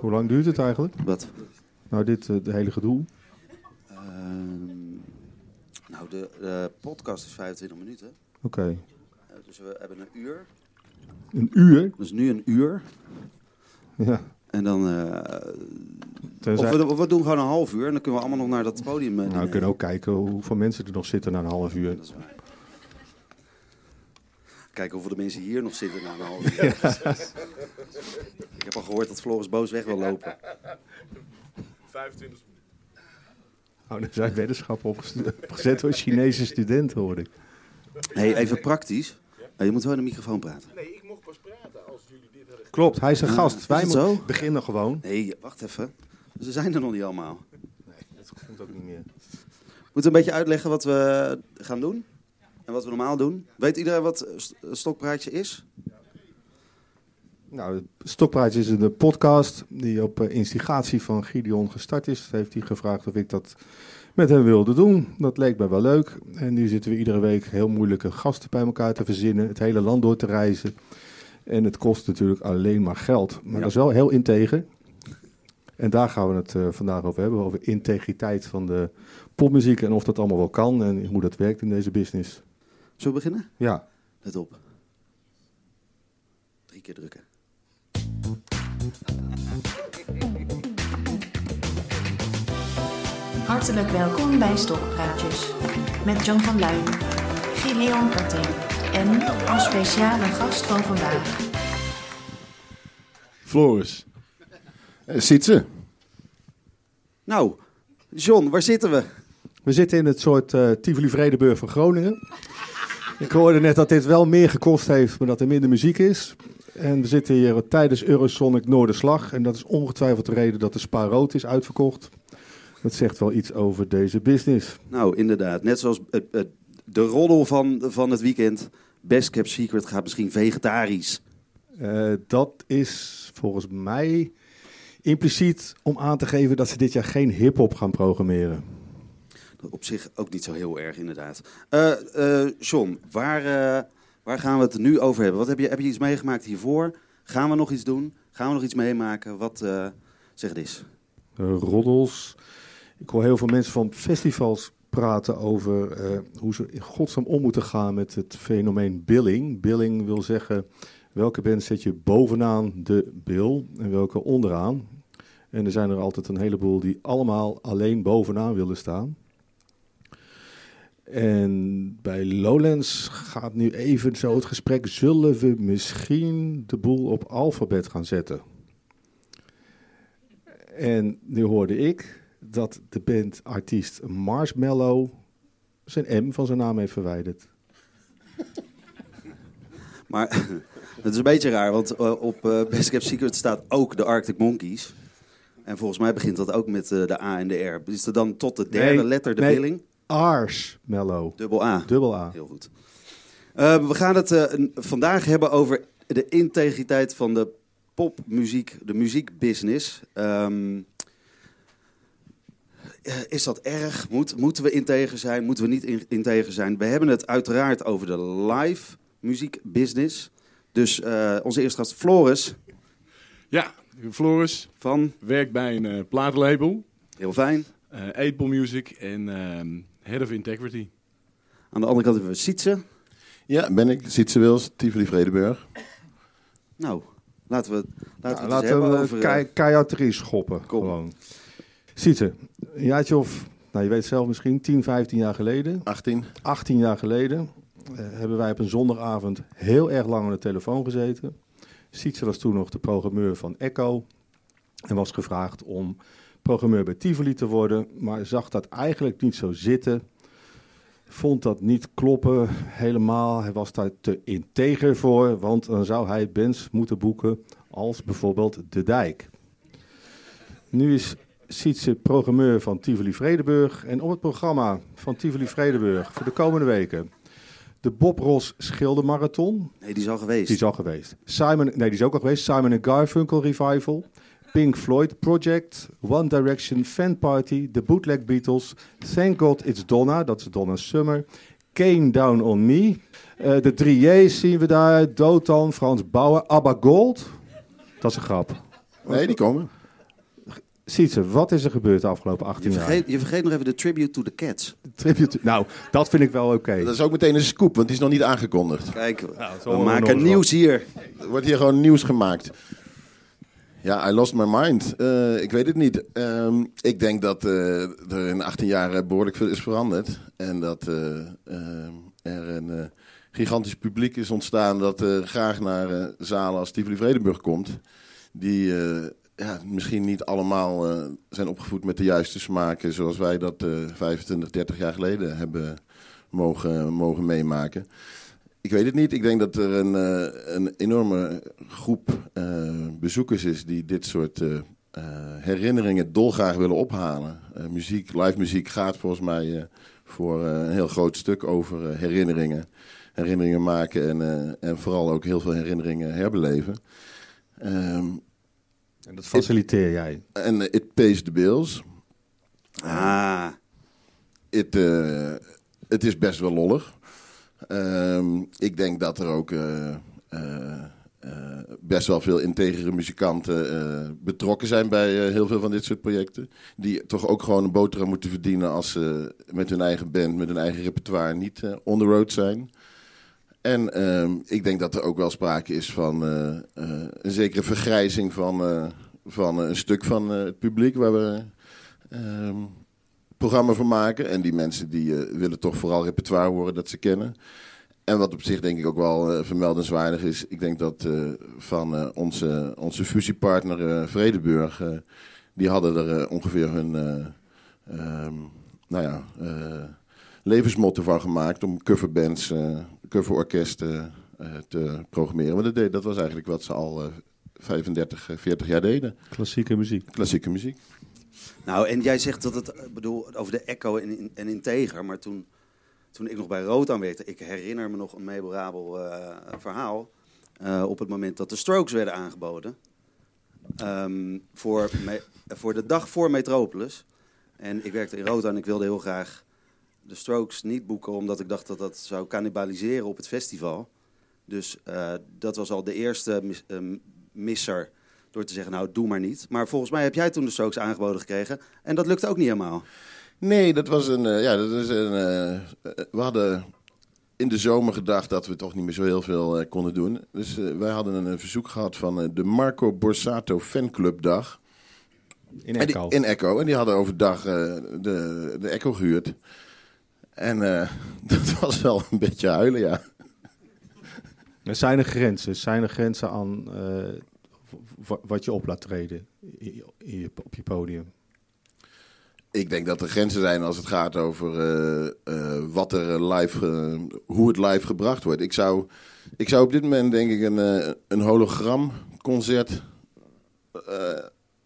Hoe lang duurt het eigenlijk? Wat? Nou, dit uh, de hele gedoe. Ehm, nou, de, de, podcast is 25 minuten. Oké. Okay. Uh, dus we hebben een uur. Een uur? Dus nu een uur. Ja. En dan. Uh, Tenzij... of, we, we, doen gewoon een half uur en dan kunnen we allemaal nog naar dat podium. nou, we kunnen ook kijken hoeveel mensen er nog zitten na een half uur. Dat is waar. Kijken hoeveel de mensen hier nog zitten na een half uur. Ja. Ik heb al gehoord dat Floris boos weg wil lopen. 25 minuten. Oh, er zijn weddenschappen opgezet door Chinese studenten, hoor ik. hey, even praktisch. Je moet wel in de microfoon praten. Nee, ik mocht pas praten als jullie dit hadden Klopt, hij is een gast. Wij moeten beginnen gewoon. Nee, wacht even. Ze zijn er nog niet allemaal. Nee, dat komt ook niet meer. Moeten we een beetje uitleggen wat we gaan doen? En wat we normaal doen? Weet iedereen wat Stokpraatje is? Nou, Stokpraatje is een podcast die op eh, instigatie van Gideon gestart is. Heeft hij gevraagd of ik dat met hem wilde doen. Dat leek mij wel leuk. En nu zitten we iedere week heel moeilijke gasten bij elkaar te verzinnen. Het hele land door te reizen. En het kost natuurlijk alleen maar geld. Maar dat is wel heel integer. En daar gaan we het uh, vandaag over hebben. Over integriteit van de popmuziek. En of dat allemaal wel kan. En hoe dat werkt in deze business. Zullen we beginnen? Ja. Let op. Drie keer drukken. Hartelijk welkom bij Stokpraatjes. Met John van Luijn, Gideon Karting en als speciale gast van vandaag... Floris. Uh, Sietse. Nou, John, waar zitten we? We zitten in het soort uh, Tivoli-Vredenburg van Groningen. Ik hoorde net dat dit wel meer gekost heeft, maar dat er minder muziek is. En we zitten hier tijdens Eurosonic Noorderslag. En dat is ongetwijfeld de reden dat de Spa Rood is uitverkocht. Dat zegt wel iets over deze business. Nou, inderdaad. Net zoals uh, uh, de roddel van, van het weekend. Best Kept Secret gaat misschien vegetarisch. Uh, dat is volgens mij impliciet om aan te geven dat ze dit jaar geen hip-hop gaan programmeren. Op zich ook niet zo heel erg, inderdaad. John, waar, waar gaan we het nu over hebben? Wat heb je, heb je iets meegemaakt hiervoor? Gaan we nog iets doen? Gaan we nog iets meemaken? Wat, zeg het eens. roddels. Ik hoor heel veel mensen van festivals praten over hoe ze in godsnaam om moeten gaan met het fenomeen billing. Billing wil zeggen welke band zet je bovenaan de bill en welke onderaan. En er zijn er altijd een heleboel die allemaal alleen bovenaan willen staan. En bij Lowlands gaat nu even zo het gesprek: zullen we misschien de boel op alfabet gaan zetten? En nu hoorde ik dat de bandartiest Marshmallow zijn M van zijn naam heeft verwijderd. Maar het is een beetje raar, want uh, op uh, Best Kept Secret staat ook de Arctic Monkeys. En volgens mij begint dat ook met uh, de A en de R. Is er dan tot de derde nee, letter de nee. billing? Marshmallow. Dubbel A. Dubbel A. Heel goed. Uh, we gaan het uh, vandaag hebben over de integriteit van de popmuziek, de muziekbusiness. Um, uh, is dat erg? Moet, moeten we integer zijn? Moeten we niet in, integer zijn? We hebben het uiteraard over de live muziekbusiness. Dus onze eerste gast, Floris. Ja, Floris. Van? Werkt bij een uh, plaatlabel. Heel fijn. Uh, Apple Music en uh, Head of Integrity. Aan de andere kant hebben we Sietse. Ja, ben ik. Sietse Wils, Tivoli Vredenburg. Nou, laten we, laten nou, we laten hebben we over... kei, keihard erin schoppen. Kom. Gewoon. Sietse, een jaartje of, nou je weet zelf misschien, 10, 15 jaar geleden. 18. 18 jaar geleden uh, hebben wij op een zondagavond heel erg lang aan de telefoon gezeten. Sietse was toen nog de programmeur van Echo. En was gevraagd om programmeur bij Tivoli te worden, maar zag dat eigenlijk niet zo zitten. Vond dat niet kloppen helemaal. Hij was daar te integer voor, want dan zou hij bands moeten boeken als bijvoorbeeld De Dijk. Nu is Sietse programmeur van Tivoli Vredenburg en op het programma van Tivoli Vredenburg voor de komende weken de Bob Ross Schildermarathon. Nee, die is al geweest. Die is al geweest. Simon, nee, die is ook al geweest. Simon Garfunkel Revival. Pink Floyd Project, One Direction Fan Party, The Bootleg Beatles, Thank God It's Donna, dat is Donna Summer, Kane Down On Me, uh, de 3J's zien we daar, Dotan, Frans Bauer, ABBA Gold, dat is een grap. Nee, die komen. Sietse, wat is er gebeurd de afgelopen 18 Je jaar? vergeet, je vergeet nog even de tribute to the cats. Tribute. Nou, dat vind ik wel oké. Dat is ook meteen een scoop, want die is nog niet aangekondigd. Kijk, zo we maken nieuws hier. Er wordt hier gewoon nieuws gemaakt. Ja, I lost my mind. Eh, ik weet het niet. Ehm, ik denk dat eh, er in 18 jaar eh, behoorlijk veel is veranderd. En dat er een gigantisch publiek is ontstaan dat graag naar zalen als Tivoli Vredenburg komt. Die ja, misschien niet allemaal zijn opgevoed met de juiste smaken zoals wij dat eh 25, 30 jaar geleden hebben mogen, mogen meemaken. Ik weet het niet. Ik denk dat er een, eh, een enorme groep eh, bezoekers is die dit soort eh, herinneringen dolgraag willen ophalen. Eh, muziek, live muziek gaat volgens mij eh, voor eh, een heel groot stuk over herinneringen. Herinneringen maken en, eh, en vooral ook heel veel herinneringen herbeleven. Ehm, En dat faciliteer jij. en it pays the bills. Ah, Het, eh, het is best wel lollig. Ehm, ik denk dat er ook eh, eh, eh, best wel veel integere muzikanten betrokken zijn bij heel veel van dit soort projecten. Die toch ook gewoon een boterham moeten verdienen als ze met hun eigen band, met hun eigen repertoire niet on the road zijn. En ehm, ik denk dat er ook wel sprake is van een zekere vergrijzing van, van een stuk van het publiek waar we ehm, programma van maken. En die mensen die eh, willen toch vooral repertoire horen dat ze kennen. En wat op zich denk ik ook wel eh, vermeldenswaardig is, ik denk dat eh, van onze, onze fusiepartner Vredeburg, die hadden er ongeveer hun ehm, nou ja, levensmotto van gemaakt om coverbands, coverorkesten te programmeren. Maar dat, deed, dat was eigenlijk wat ze al eh, 35, eh, 40 jaar deden. Klassieke muziek. Klassieke muziek. Nou en jij zegt dat het, ik bedoel, over de Echo en, en Integer, maar toen, toen ik nog bij Rotan werkte, ik herinner me nog een memorabel eh, verhaal. eh, op het moment dat de Strokes werden aangeboden. Ehm, voor, voor de dag voor Metropolis. En ik werkte in Rotan en ik wilde heel graag de Strokes niet boeken, omdat ik dacht dat dat zou cannibaliseren op het festival. Dus eh, dat was al de eerste mis- misser door te zeggen, nou doe maar niet. Maar volgens mij heb jij toen de Strokes aangeboden gekregen en dat lukte ook niet helemaal. Nee, dat was een. eh, ja, dat is een. eh, eh, we hadden in de zomer gedacht dat we toch niet meer zo heel veel eh, konden doen. Dus wij hadden een, verzoek gehad van eh, de Marco Borsato Fanclubdag. In En die- Echo. in Echo. En die hadden overdag eh, de, de Echo gehuurd. En eh, dat was wel een beetje huilen, ja. Er zijn er grenzen. Zijn er grenzen aan eh, wat je op laat treden je- op je podium? Ik denk dat er grenzen zijn als het gaat over eh, eh, wat er live, eh, hoe het live gebracht wordt. Ik zou, ik zou op dit moment denk ik een, een hologramconcert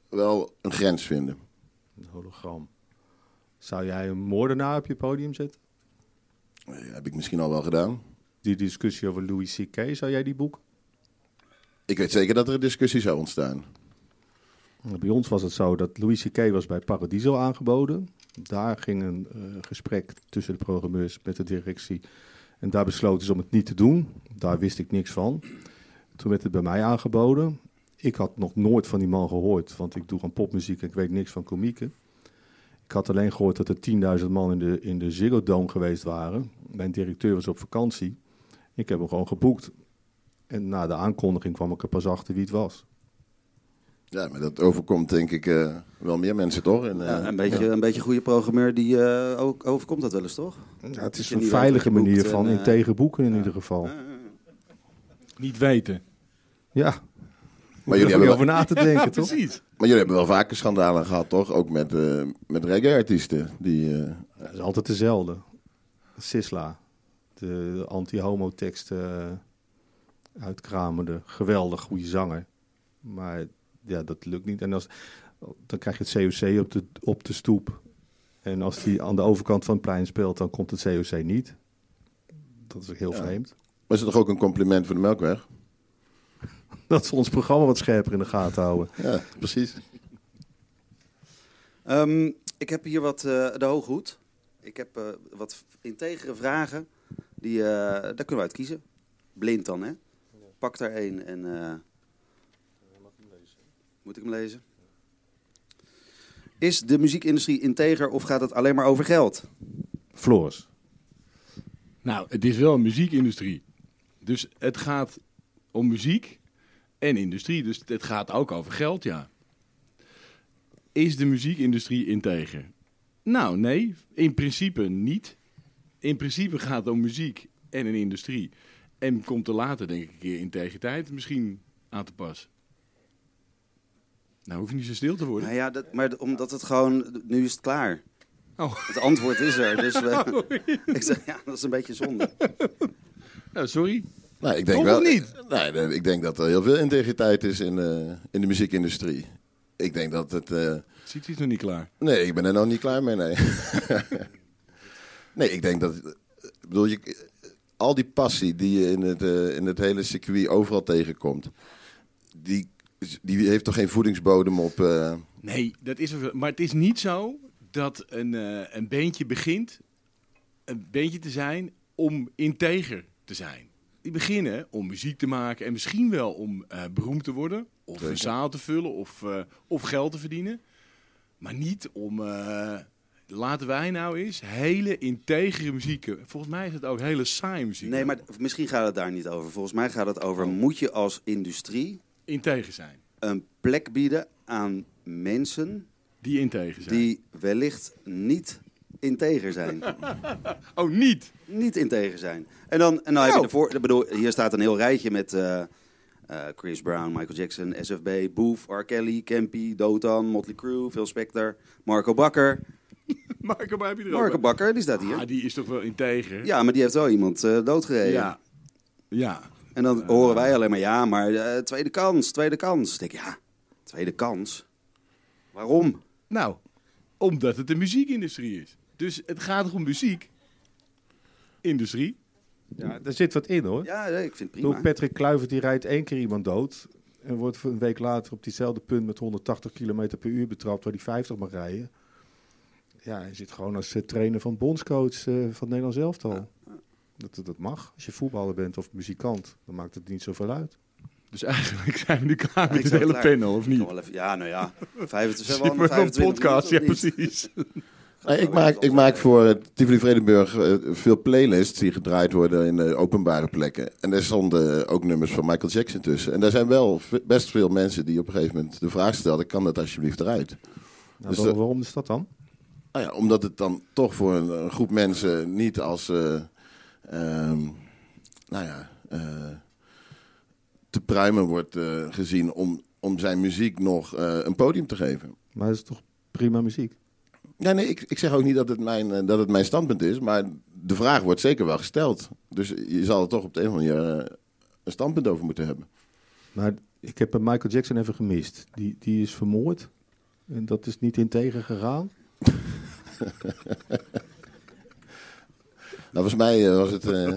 wel een grens vinden. Een hologram. Zou jij een moordenaar op je podium zetten? Heb ik misschien al wel gedaan. Die discussie over Louis C.K., zou jij die boeken? Ik weet zeker dat er een discussie zou ontstaan. Bij ons was het zo dat Louis C.K. was bij Paradiso aangeboden. Daar ging een eh, gesprek tussen de programmeurs met de directie. En daar besloten ze om het niet te doen. Daar wist ik niks van. Toen werd het bij mij aangeboden. Ik had nog nooit van die man gehoord, want ik doe gewoon popmuziek en ik weet niks van komieken. Ik had alleen gehoord dat er 10.000 man in de, in de Ziggo Dome geweest waren. Mijn directeur was op vakantie. Ik heb hem gewoon geboekt. En na de aankondiging kwam ik er pas achter wie het was. Ja, maar dat overkomt denk ik eh, wel meer mensen toch? En, eh, Ja, een, beetje, een beetje goede programmeur, die eh, ook overkomt dat wel eens, toch? Ja, het is een veilige manier van en, in eh, tegen boeken in ieder geval. Niet weten. Ja, maar, jullie hebben over wel, na te denken, toch? Precies. maar jullie hebben wel vaker schandalen gehad toch? Ook met, eh met reggae-artiesten. Die, eh, Het is altijd dezelfde. Sisla, de anti-homo teksten uh, uitkramende, geweldig goede zanger. Maar ja, dat lukt niet. En als, dan krijg je het COC op de, op de stoep. En als die aan de overkant van het plein speelt, dan komt het COC niet. Dat is ook heel Ja. vreemd. maar is het toch ook een compliment voor de Melkweg? Dat ze ons programma wat scherper in de gaten houden. Ja, precies. Ehm, ik heb hier wat eh, de hooghoed. Ik heb eh, wat integere vragen. Die, eh, daar kunnen we uit kiezen. Blind dan, hè? Pak daar één en... eh, moet ik hem lezen? Is de muziekindustrie integer of gaat het alleen maar over geld? Floris. Nou, het is wel een muziekindustrie. Dus het gaat om muziek en industrie. Dus het gaat ook over geld, ja. Is de muziekindustrie integer? Nou, nee. In principe niet. In principe gaat het om muziek en een industrie. En komt er later, denk ik, een keer integriteit misschien aan te pas. Nou, hoef je niet zo stil te worden. Nou ja, dat, maar omdat het gewoon... Nu is het klaar. Oh. Het antwoord is er. Dus we, ik zeg, ja, dat is een beetje zonde. Nou, sorry. Nou, ik denk wel, niet? Nee, nee, ik denk dat er heel veel integriteit is in, eh, in de muziekindustrie. Ik denk dat het... eh, Ziet hij het nog niet klaar? Nee, ik ben er nog niet klaar mee, nee. nee, ik denk dat... Ik bedoel, je, al die passie die je in het, eh, in het hele circuit overal tegenkomt... Die, die heeft toch geen voedingsbodem op... eh, Nee, dat is maar het is niet zo dat een, eh een beentje begint een beentje te zijn om integer te zijn. Die beginnen om muziek te maken en misschien wel om beroemd te worden, of Zeker. een zaal te vullen of, of geld te verdienen. Maar niet om, laten wij nou eens, hele integere muziek. Volgens mij is het ook hele saaie muziek. Nee, maar misschien gaat het daar niet over. Volgens mij gaat het over... Moet je als industrie Integer zijn. een plek bieden aan mensen... Die integer zijn. die wellicht niet integer zijn. Oh, niet! niet integer zijn. En dan, en dan heb je Nou. de voor, ik bedoel, hier staat een heel rijtje met eh, eh, Chris Brown, Michael Jackson, SFB, Boof, R. Kelly, Campy, Dotan, Motley Crue, Phil Spector, Marco Bakker. Marco, waar heb je er Marco Bakker, die staat hier. Ah, die is toch wel integer? Ja, maar die heeft wel iemand eh, doodgereden. Ja. Ja. En dan horen wij alleen maar, ja, maar eh, tweede kans, tweede kans. Ik denk, ja, tweede kans? Waarom? Nou, omdat het de muziekindustrie is. Dus het gaat om muziek. Industrie. Ja, er zit wat in hoor. Ja, nee, ik vind het prima. Patrick Kluivert die rijdt één keer iemand dood. En wordt een week later op diezelfde punt met 180 km per uur betrapt, waar hij 50 mag rijden. Ja, hij zit gewoon als eh, trainer van bondscoach eh, van het Nederlands elftal. Dat, dat mag. Als je voetballer bent of muzikant, dan maakt het niet zoveel uit. Dus eigenlijk zijn we nu klaar met het hele klaar. panel, of niet? even, ja, nou ja, 25, Zit we hebben al een 25 podcast, ja precies. Nee, ik, maak, ik maak voor eh, Tivoli Vredenburg veel playlists die gedraaid worden in openbare plekken. En daar stonden ook nummers van Michael Jackson tussen. En daar zijn wel best veel mensen die op een gegeven moment de vraag stelden: kan dat alsjeblieft eruit? Nou, Dus waarom is dat dan? Nou ja, omdat het dan toch voor een, een groep mensen niet als. eh, ehm, nou ja. eh, te pruimen wordt eh, gezien om, om zijn muziek nog een podium te geven. Maar het is toch prima muziek? Ja, nee, ik, ik zeg ook niet dat het, mijn, dat het mijn standpunt is, maar de vraag wordt zeker wel gesteld. Dus je zal er toch op de een of andere manier een standpunt over moeten hebben. Maar ik heb Michael Jackson even gemist. Die, die is vermoord. En dat is niet integer gegaan. Nou, volgens mij eh, was, het, eh,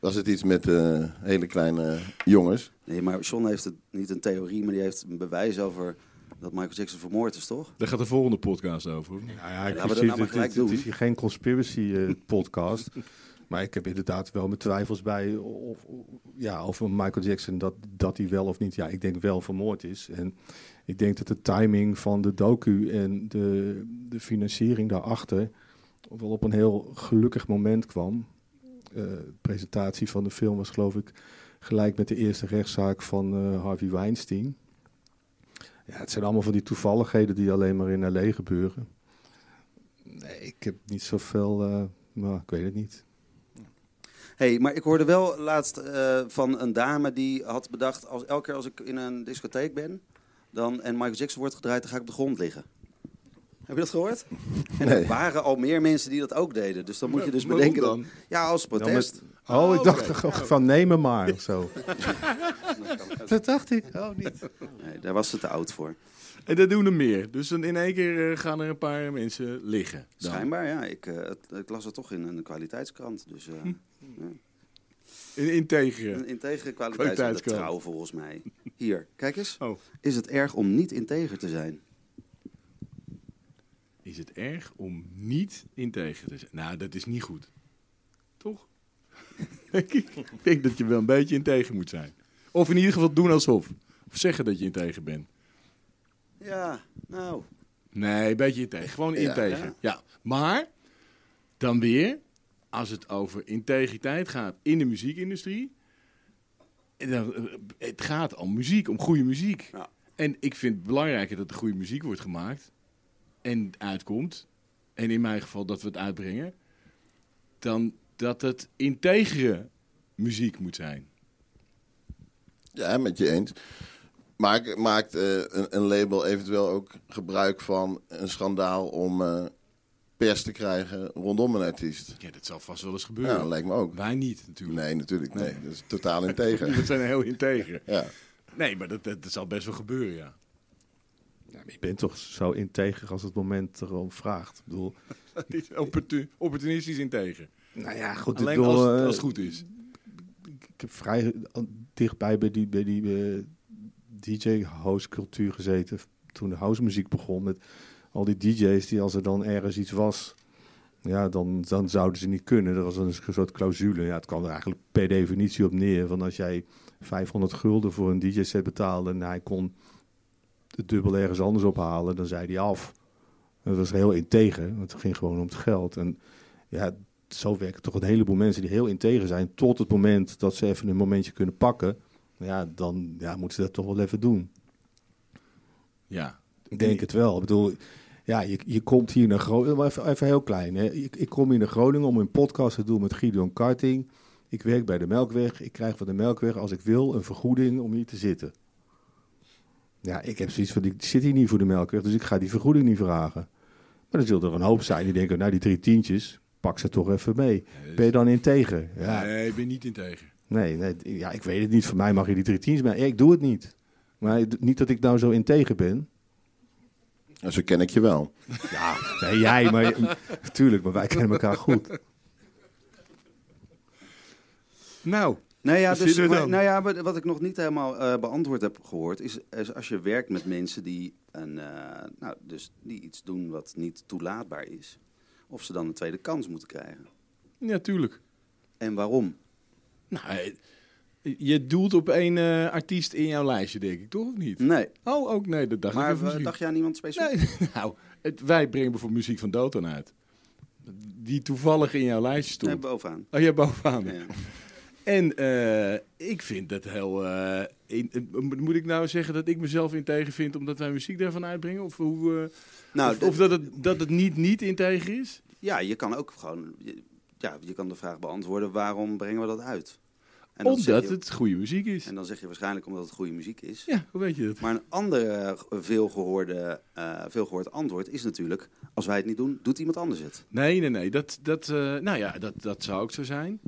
was het iets met eh, hele kleine jongens. Nee, maar John heeft het niet een theorie, maar die heeft een bewijs over dat Michael Jackson vermoord is, toch? Daar gaat de volgende podcast over. Nou ja, ik Laten we dat zie- nou maar het, gelijk het- het doen. is hier geen conspiracy eh, podcast. maar ik heb inderdaad wel mijn twijfels bij of- ja, over Michael Jackson dat, dat hij wel of niet, ja, ik denk wel vermoord is. En ik denk dat de timing van de docu en de, de financiering daarachter wel op een heel gelukkig moment kwam. Eh, presentatie van de film was geloof ik gelijk met de eerste rechtszaak van eh, Harvey Weinstein. Ja, het zijn allemaal van die toevalligheden die alleen maar in L.A. gebeuren. Nee, ik heb niet zoveel, eh nou, ik weet het niet. hey, maar ik hoorde wel laatst van een dame die had bedacht... Als, elke keer als ik in een discotheek ben dan, en Michael Jackson wordt gedraaid, dan ga ik op de grond liggen. Heb je dat gehoord? En er waren al meer mensen die dat ook deden. Dus dan moet je dus bedenken... Dat, dan? ja, als protest. Oh, Oh, ik dacht oké. toch van neem me maar of zo. dat dacht ik. Oh, niet. Nee, daar was ze te oud voor. En dat doen er meer. Dus dan in één keer eh, gaan er een paar mensen liggen. Dan. Schijnbaar, ja. Ik, eh, het- ik las het toch in een kwaliteitskrant. Dus eh In integere. een integere kwaliteitskrant. Kwaliteitskrant. Trouw volgens mij. Hier, kijk eens. Oh. Is het erg om niet integer te zijn? Is het erg om niet integer te zijn? Nou, dat is niet goed. Toch? Ik denk dat je wel een beetje integer moet zijn. Of in ieder geval doen alsof. Of zeggen dat je integer bent. Ja, nou. Nee, een beetje integer. Gewoon Ja. integer. Ja. Maar, dan weer, als het over integriteit gaat in de muziekindustrie. Eh, het gaat om muziek, om goede muziek. Ja. En ik vind het belangrijker dat er goede muziek wordt gemaakt. En uitkomt. En in mijn geval dat we het uitbrengen. Dan dat het integere muziek moet zijn. Ja, met je eens. Maakt, maakt eh, een, een label eventueel ook gebruik van een schandaal om eh, pers te krijgen rondom een artiest? Ja, dat zal vast wel eens Ja, gebeuren. dat lijkt me ook. Wij niet, natuurlijk. Nee, natuurlijk. Nee, dat is totaal integer. We zijn heel integer. Ja. Nee, maar dat, dat, dat zal best wel gebeuren, ja. Ja, je bent toch zo integer als het moment erom vraagt. Ik bedoel, Opportu- opportunistisch integer. nou ja, goed. Alleen bedoel, als, het- eh, als het goed is. Ik heb vrij eh, dichtbij bij die, bij die eh, DJ-house cultuur gezeten. Toen de house muziek begon. Met al die DJ's die als er dan ergens iets was. Ja, dan, dan zouden ze niet kunnen. Dat was een soort clausule. Ja, het kwam er eigenlijk per definitie op neer. Van als jij 500 gulden voor een DJ-set betaalde. en hij kon het dubbel ergens anders ophalen. dan zei hij af. Dat was heel integer. Want het ging gewoon om het geld. En ja, zo werken toch een heleboel mensen die heel integer zijn. Tot het moment dat ze even een momentje kunnen pakken. Ja, dan ja, moeten ze dat toch wel even doen. Ja. Ik denk het wel. Ik bedoel, ja, je, je komt hier naar Groningen. Even, even heel klein. Hè. Ik, ik kom hier naar Groningen om een podcast te doen met Gideon Karting. Ik werk bij de Melkweg. Ik krijg van de Melkweg, als ik wil, een vergoeding om hier te zitten. Ja, ik heb zoiets van, ik zit hier niet voor de Melkweg, dus ik ga die vergoeding niet vragen. Maar dan zullen er een hoop zijn die denken, nou die drie tientjes, pak ze toch even mee. Ben je dan integer? Ja, Nee, ik ben niet integer. Nee, nee, ja, ik weet het niet. Voor mij mag je die drie tientjes mee. Ik doe het niet. Maar niet dat ik nou zo integer ben. En zo ken ik je wel. Ja, nee, jij, maar natuurlijk, maar wij kennen elkaar goed. Nou, Nou ja, dus, maar- nou ja, wat wat ik nog niet helemaal eh, beantwoord heb gehoord, is, is als je werkt met mensen die, een, eh, nou, dus die iets doen wat niet toelaatbaar is, of ze dan een tweede kans moeten krijgen. ja, tuurlijk. En waarom? Nou, eh, je doelt op één eh, artiest in jouw lijstje, denk ik, toch? Of niet? Nee, Oh, ook nee, dat dacht ik maar eh, dacht je aan iemand specifiek? Nee, nou, het, wij brengen bijvoorbeeld muziek van Doton uit. Die toevallig in jouw lijstje stond. Nee, bovenaan. Oh, ja, bovenaan. Ja. En eh, ik vind het heel... in- moet ik nou zeggen dat ik mezelf integer vind omdat wij muziek daarvan uitbrengen? Of, hoe, Nou, of, dat, het, dat het niet niet integer is? ja, je kan ook gewoon, je, ja, je kan de vraag beantwoorden, waarom brengen we dat uit? En Omdat je- het goede muziek is. En dan zeg je waarschijnlijk omdat het goede muziek is. Ja, hoe weet je dat? Maar een andere veelgehoorde, eh veelgehoord antwoord is natuurlijk... als wij het niet doen, doet iemand anders het. Nee, nee, nee. Dat, dat, eh, nou ja, dat, dat zou ook zo zijn.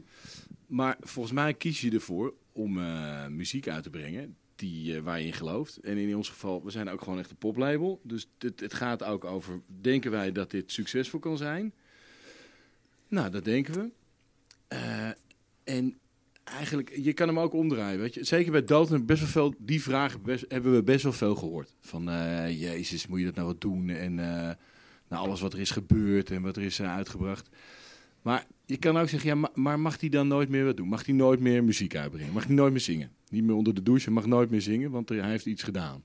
Maar volgens mij kies je ervoor om eh, muziek uit te brengen die, eh, waar je in gelooft. En in ons geval, we zijn ook gewoon echt een poplabel. Dus het, het gaat ook over, denken wij dat dit succesvol kan zijn? Nou, dat denken we. Eh, en eigenlijk, je kan hem ook omdraaien, weet je. Zeker bij Dalton best wel veel, die vragen hebben we best wel veel gehoord. Van, eh, jezus, moet je dat nou wat doen? En eh, nou, alles wat er is gebeurd en wat er is eh, uitgebracht. Maar je kan ook zeggen, ja, ma- maar mag hij dan nooit meer wat doen? Mag hij nooit meer muziek uitbrengen? Mag hij nooit meer zingen? Niet meer onder de douche, mag nooit meer zingen, want hij heeft iets gedaan.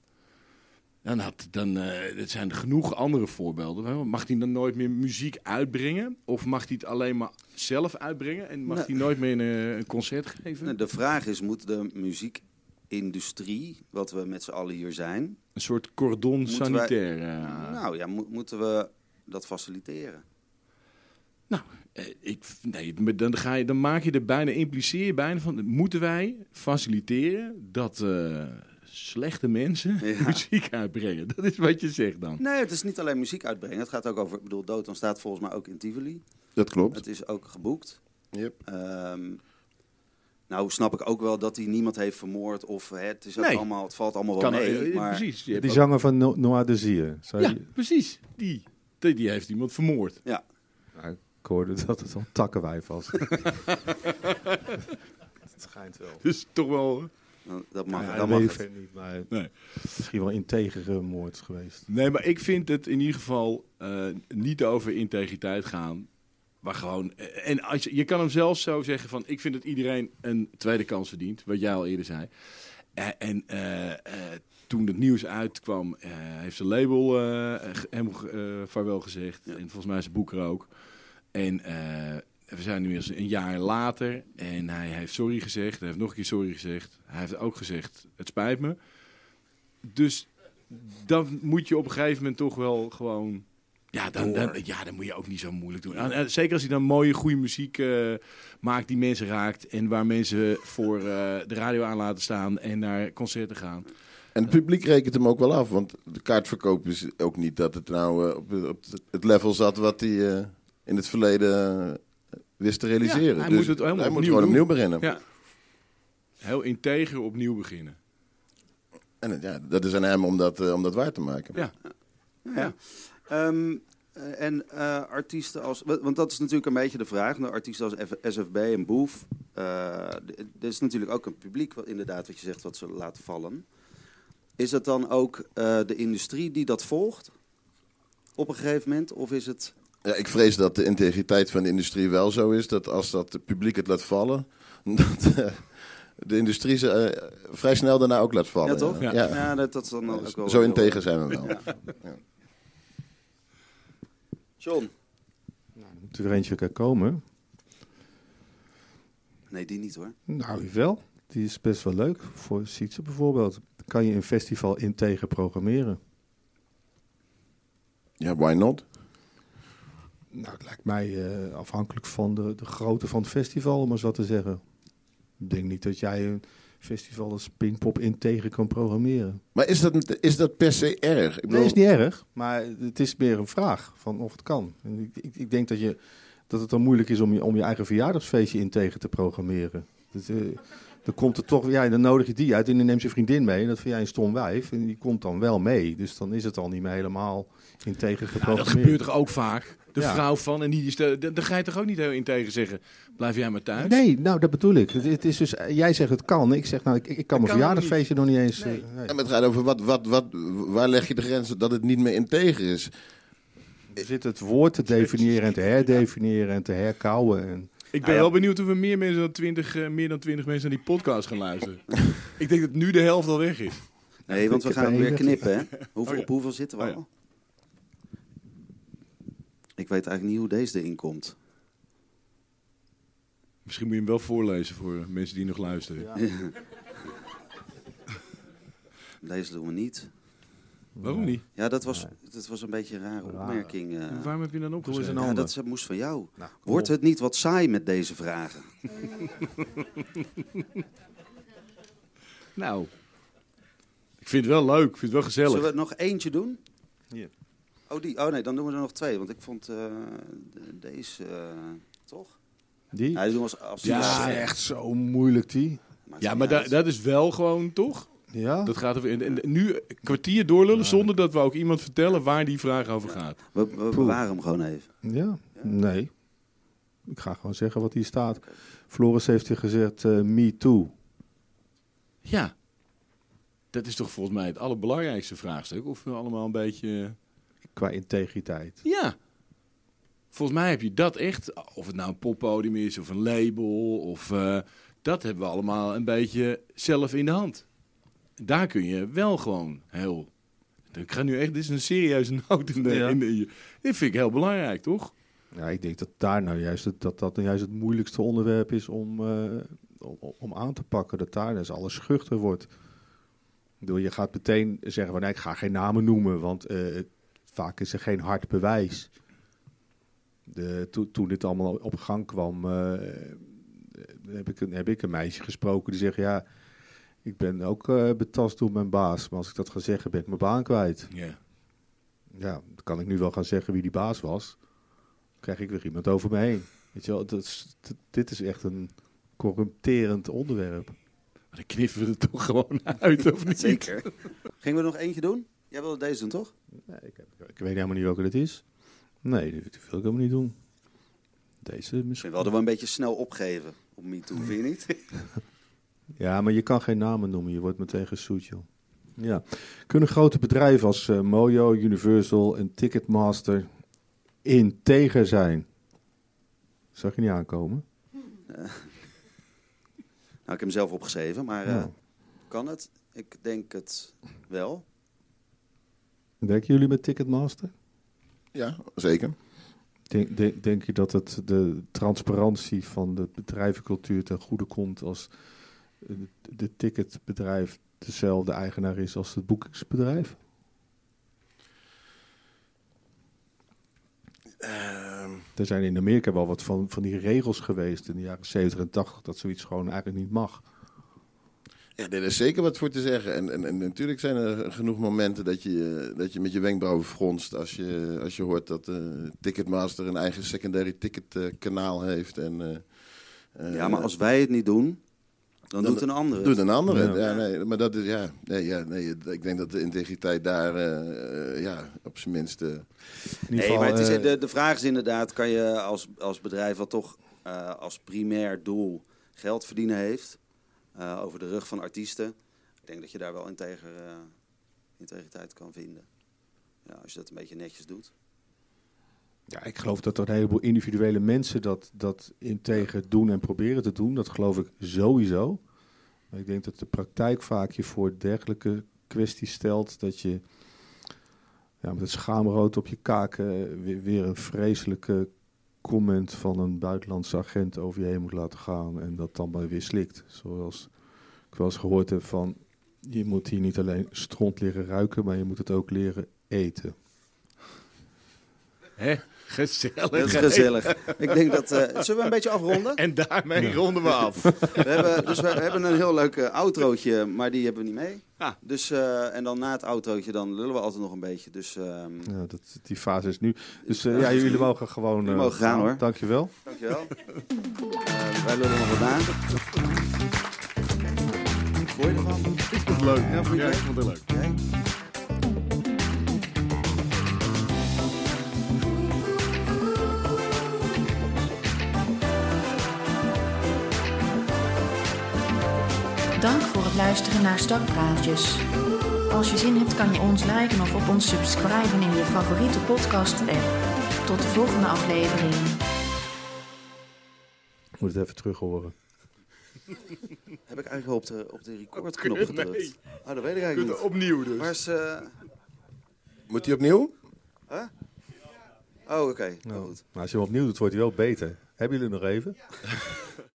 Dan, had, dan eh, er zijn er genoeg andere voorbeelden. Mag hij dan nooit meer muziek uitbrengen? Of mag hij het alleen maar zelf uitbrengen? En mag Nee. hij nooit meer een, eh, een concert geven? Nou, De vraag is, moet de muziekindustrie, wat we met z'n allen hier zijn... Een soort cordon wij- sanitair. eh. nou ja, mo- moeten we dat faciliteren? Eh, ik, nee, dan, ga je, dan maak je er bijna, impliceer je bijna van, moeten wij faciliteren dat slechte mensen Ja. muziek uitbrengen? Dat is wat je zegt dan. Nee, het is niet alleen muziek uitbrengen. Het gaat ook over, ik bedoel, Doton staat volgens mij ook in Tivoli. Dat klopt. Het is ook geboekt. Yep. Ehm, nou snap ik ook wel dat hij niemand heeft vermoord. Of hè, het, is ook Nee. allemaal, het valt allemaal wel Kan, mee. eh, maar, precies. Die ook- zanger van No- Noah Desir. Zou ja, je- precies. Die, die, die heeft iemand vermoord. Ja, Nou, ik hoorde dat het een takkenwijf was. het schijnt wel. Dus toch wel... dan- dat mag, Ja, dat mag weet het. niet, maar Nee. misschien wel integere moord geweest. Nee, maar ik vind het in ieder geval eh, niet over integriteit gaan. Maar gewoon, eh, en als je, je kan hem zelfs zo zeggen van, ik vind dat iedereen een tweede kans verdient, wat jij al eerder zei. Eh, en eh, eh, toen het nieuws uitkwam, eh, heeft zijn label eh, hem uh, vaarwel gezegd. En volgens mij zijn boek er ook. En we zijn nu eens een jaar later en hij heeft sorry gezegd. Hij heeft nog een keer sorry gezegd. Hij heeft ook gezegd, het spijt me. Dus dan moet je op een gegeven moment toch wel gewoon... Ja, dan, dan, ja, dan moet je ook niet zo moeilijk doen. En, zeker als hij dan mooie, goede muziek uh, maakt die mensen raakt. En waar mensen voor uh, de radio aan laten staan en naar concerten gaan. En het publiek rekent hem ook wel af. Want de kaartverkoop is ook niet dat het nou uh, op, op, het level zat wat hij in het verleden wist te realiseren. Ja, hij dus moet het helemaal hij opnieuw moet gewoon doen. opnieuw beginnen. Ja. Heel integer opnieuw beginnen. En ja, dat is aan hem om dat, uh, om dat waar te maken. Ja. ja. Um, en uh, artiesten als. Want dat is natuurlijk een beetje de vraag. Nou, artiesten als F SFB en Boef. Uh, er is natuurlijk ook een publiek, wat, inderdaad, wat je zegt, wat ze laten vallen. Is het dan ook de industrie die dat volgt? Op een gegeven moment? Of is het. Ja, ik vrees dat de integriteit van de industrie wel zo is dat als dat het publiek het laat vallen, dat uh, de industrie ze uh, vrij snel daarna ook laat vallen. Ja, toch? Ja, ja. ja dat, dat is dan ook wel zo integer zijn we wel. Ja. John? Nou, er moet er eentje komen. Nee, die niet hoor. Nou, wel. Die is best wel leuk. Voor Sietse bijvoorbeeld. Kan je een festival integer programmeren. Ja, why not? Nou, het lijkt mij uh, afhankelijk van de, de grootte van het festival, om maar zo te zeggen. Ik denk niet dat jij een festival als Pinkpop integer kan programmeren. Maar is dat, is dat per se erg? Ik bedoel... Nee, is niet erg. Maar het is meer een vraag van of het kan. Ik, ik, ik, denk dat, je, dat het dan moeilijk is om je, om je eigen verjaardagsfeestje integer te programmeren. Dus, uh, dan komt er toch, ja, dan nodig je die uit en dan neemt je vriendin mee. En dat vind jij een stom wijf. En die komt dan wel mee. Dus dan is het al niet meer helemaal integer geprogrammeerd. Ja, dat gebeurt toch ook vaak? De ja. vrouw van en die is de, dan ga je toch ook niet heel integer zeggen. Blijf jij maar thuis? Nee, nou dat bedoel ik. Het, het is dus, jij zegt het kan. Ik zeg nou, ik, ik kan mijn verjaardagsfeestje nog niet eens. Nee. Uh, nee. En het gaat over wat, wat, wat, waar leg je de grens dat het niet meer integer is? Er zit het woord te definiëren en te herdefiniëren en te herkouwen. En... Ik ben ah, ja. wel benieuwd of er meer, mensen dan 20, uh, meer dan 20 mensen naar die podcast gaan luisteren. ik denk dat nu de helft al weg is. Nee, want we gaan weer knippen. Hè? Hoeveel, oh, ja. Op hoeveel zitten we oh, ja. al? Ik weet eigenlijk niet hoe deze erin komt. Misschien moet je hem wel voorlezen voor mensen die nog luisteren. Ja. deze doen we niet. Waarom niet? Ja, dat was, dat was een beetje een rare opmerking. Uh, waarom heb je dan opgeschreven? Ja, dat moest van jou. Nou, Wordt het niet wat saai met deze vragen? nou, ik vind het wel leuk. Ik vind het wel gezellig. Zullen we nog eentje doen? Ja. Oh, die, oh nee, dan doen we er nog twee. Want ik vond uh, deze, uh, toch? Die? Ja, die doen we als, als ja, die echt zo moeilijk die. Maar Ja, maar da dat is wel gewoon, toch? Ja. Dat gaat over, en, en nu een kwartier doorlullen ja. zonder dat we ook iemand vertellen waar die vraag over gaat. We, we bewaren hem gewoon even. Ja? ja? nee. Ik ga gewoon zeggen wat hier staat. Floris heeft hier gezegd, uh, me too. Ja. Dat is toch volgens mij het allerbelangrijkste vraagstuk. Of we allemaal een beetje... Qua integriteit. Ja. Volgens mij heb je dat echt, of het nou een poppodium is of een label, of uh, dat hebben we allemaal een beetje zelf in de hand. Daar kun je wel gewoon heel. Ik ga nu echt, dit is een serieuze noot in de. Ja. In de dit vind ik heel belangrijk, toch? Ja, ik denk dat daar nou juist het, dat, dat nou juist het moeilijkste onderwerp is om, uh, om, om aan te pakken. Dat daar dus alles schuchter wordt. Door je gaat meteen zeggen van nee, ik ga geen namen noemen, want uh, vaak is er geen hard bewijs. De, to, toen dit allemaal op gang kwam, uh, heb, ik een, heb ik een meisje gesproken die zegt: Ja, ik ben ook uh, betast door mijn baas, maar als ik dat ga zeggen, ben ik mijn baan kwijt. Yeah. Ja, dan kan ik nu wel gaan zeggen wie die baas was. Dan krijg ik weer iemand over me heen. Weet je wel, dat is, dat, dit is echt een corrupterend onderwerp. Maar dan knippen we er toch gewoon uit, of niet? Zeker. Gingen we nog eentje doen? Jij wilde deze doen, toch? Nee, ik, heb, ik weet helemaal niet welke dit is. Nee, die wil ik helemaal niet doen. Deze misschien. We hadden we een beetje snel opgeven op MeToo, vind je niet? ja, maar je kan geen namen noemen. Je wordt meteen gesoet, joh. Ja. Kunnen grote bedrijven als uh, Mojo, Universal en Ticketmaster integer zijn? Zag je niet aankomen? Uh, nou, ik heb hem zelf opgeschreven, maar uh, ja. kan het? Ik denk het wel. Werken jullie met Ticketmaster? Ja, zeker. Denk, denk, denk je dat het de transparantie van de bedrijvencultuur ten goede komt als de, ticketbedrijf dezelfde eigenaar is als het boekingsbedrijf? Ehm, Er zijn in Amerika wel wat van, van die regels geweest in de jaren 70 en 80 dat zoiets gewoon eigenlijk niet mag. Ja, er is zeker wat voor te zeggen. En, en, en natuurlijk zijn er genoeg momenten dat je, dat je met je wenkbrauwen fronst als je, als je hoort dat eh, Ticketmaster een eigen secondary ticketkanaal heeft. En, eh, eh, ja, maar als wij het niet doen, dan, Dan doet een ander het. Doet een andere. Ja. Ja. nee, maar dat is, ja, nee, ja, nee, ik denk dat de integriteit daar, eh, ja, op zijn minst... eh, Nee, geval, maar het is, eh, de, de vraag is inderdaad, kan je als, als bedrijf wat toch eh, als primair doel geld verdienen heeft, eh, over de rug van artiesten, ik denk dat je daar wel integer, eh, integriteit kan vinden. Ja, als je dat een beetje netjes doet. Ja, ik geloof dat er een heleboel individuele mensen dat, dat integer doen en proberen te doen. Dat geloof ik sowieso. Maar ik denk dat de praktijk vaak je voor dergelijke kwesties stelt. Dat je ja, met het schaamrood op je kaken weer, weer een vreselijke comment van een buitenlandse agent over je heen moet laten gaan. En dat dan maar weer slikt. Zoals ik wel eens gehoord heb van... Je moet hier niet alleen stront leren ruiken, maar je moet het ook leren eten. Hè? Gezellig. Dat is gezellig. Ik denk dat, eh, zullen we een beetje afronden? En daarmee ronden we af. We hebben, dus we hebben een heel leuk uh, outrootje, maar die hebben we niet mee. Ja. Dus, eh, en dan na het outrootje, dan lullen we altijd nog een beetje. Dus ehm, Ja, dat, die fase is nu. Dus eh, ja, jullie mogen gewoon. Jullie eh, mogen gaan, hoor. Dankjewel. dankjewel. Eh, wij lullen nog wat na. Vond je ervan? Ik vond het leuk. Ja, vond je Ja, het ik vond het leuk. Jij? Het luisteren naar Stokpraatjes. Als je zin hebt kan je ons liken of op ons subscriben in je favoriete podcast app. Tot de volgende aflevering. Ik moet het even terug horen. Heb ik eigenlijk wel op de, op de recordknop Nee. gedrukt? Ah, dat weet ik eigenlijk niet. opnieuw dus. Is... eh, Moet hij opnieuw? huh? Oh, oké. Nou, Goed. maar als je hem opnieuw doet, wordt hij wel beter. Hebben jullie nog even?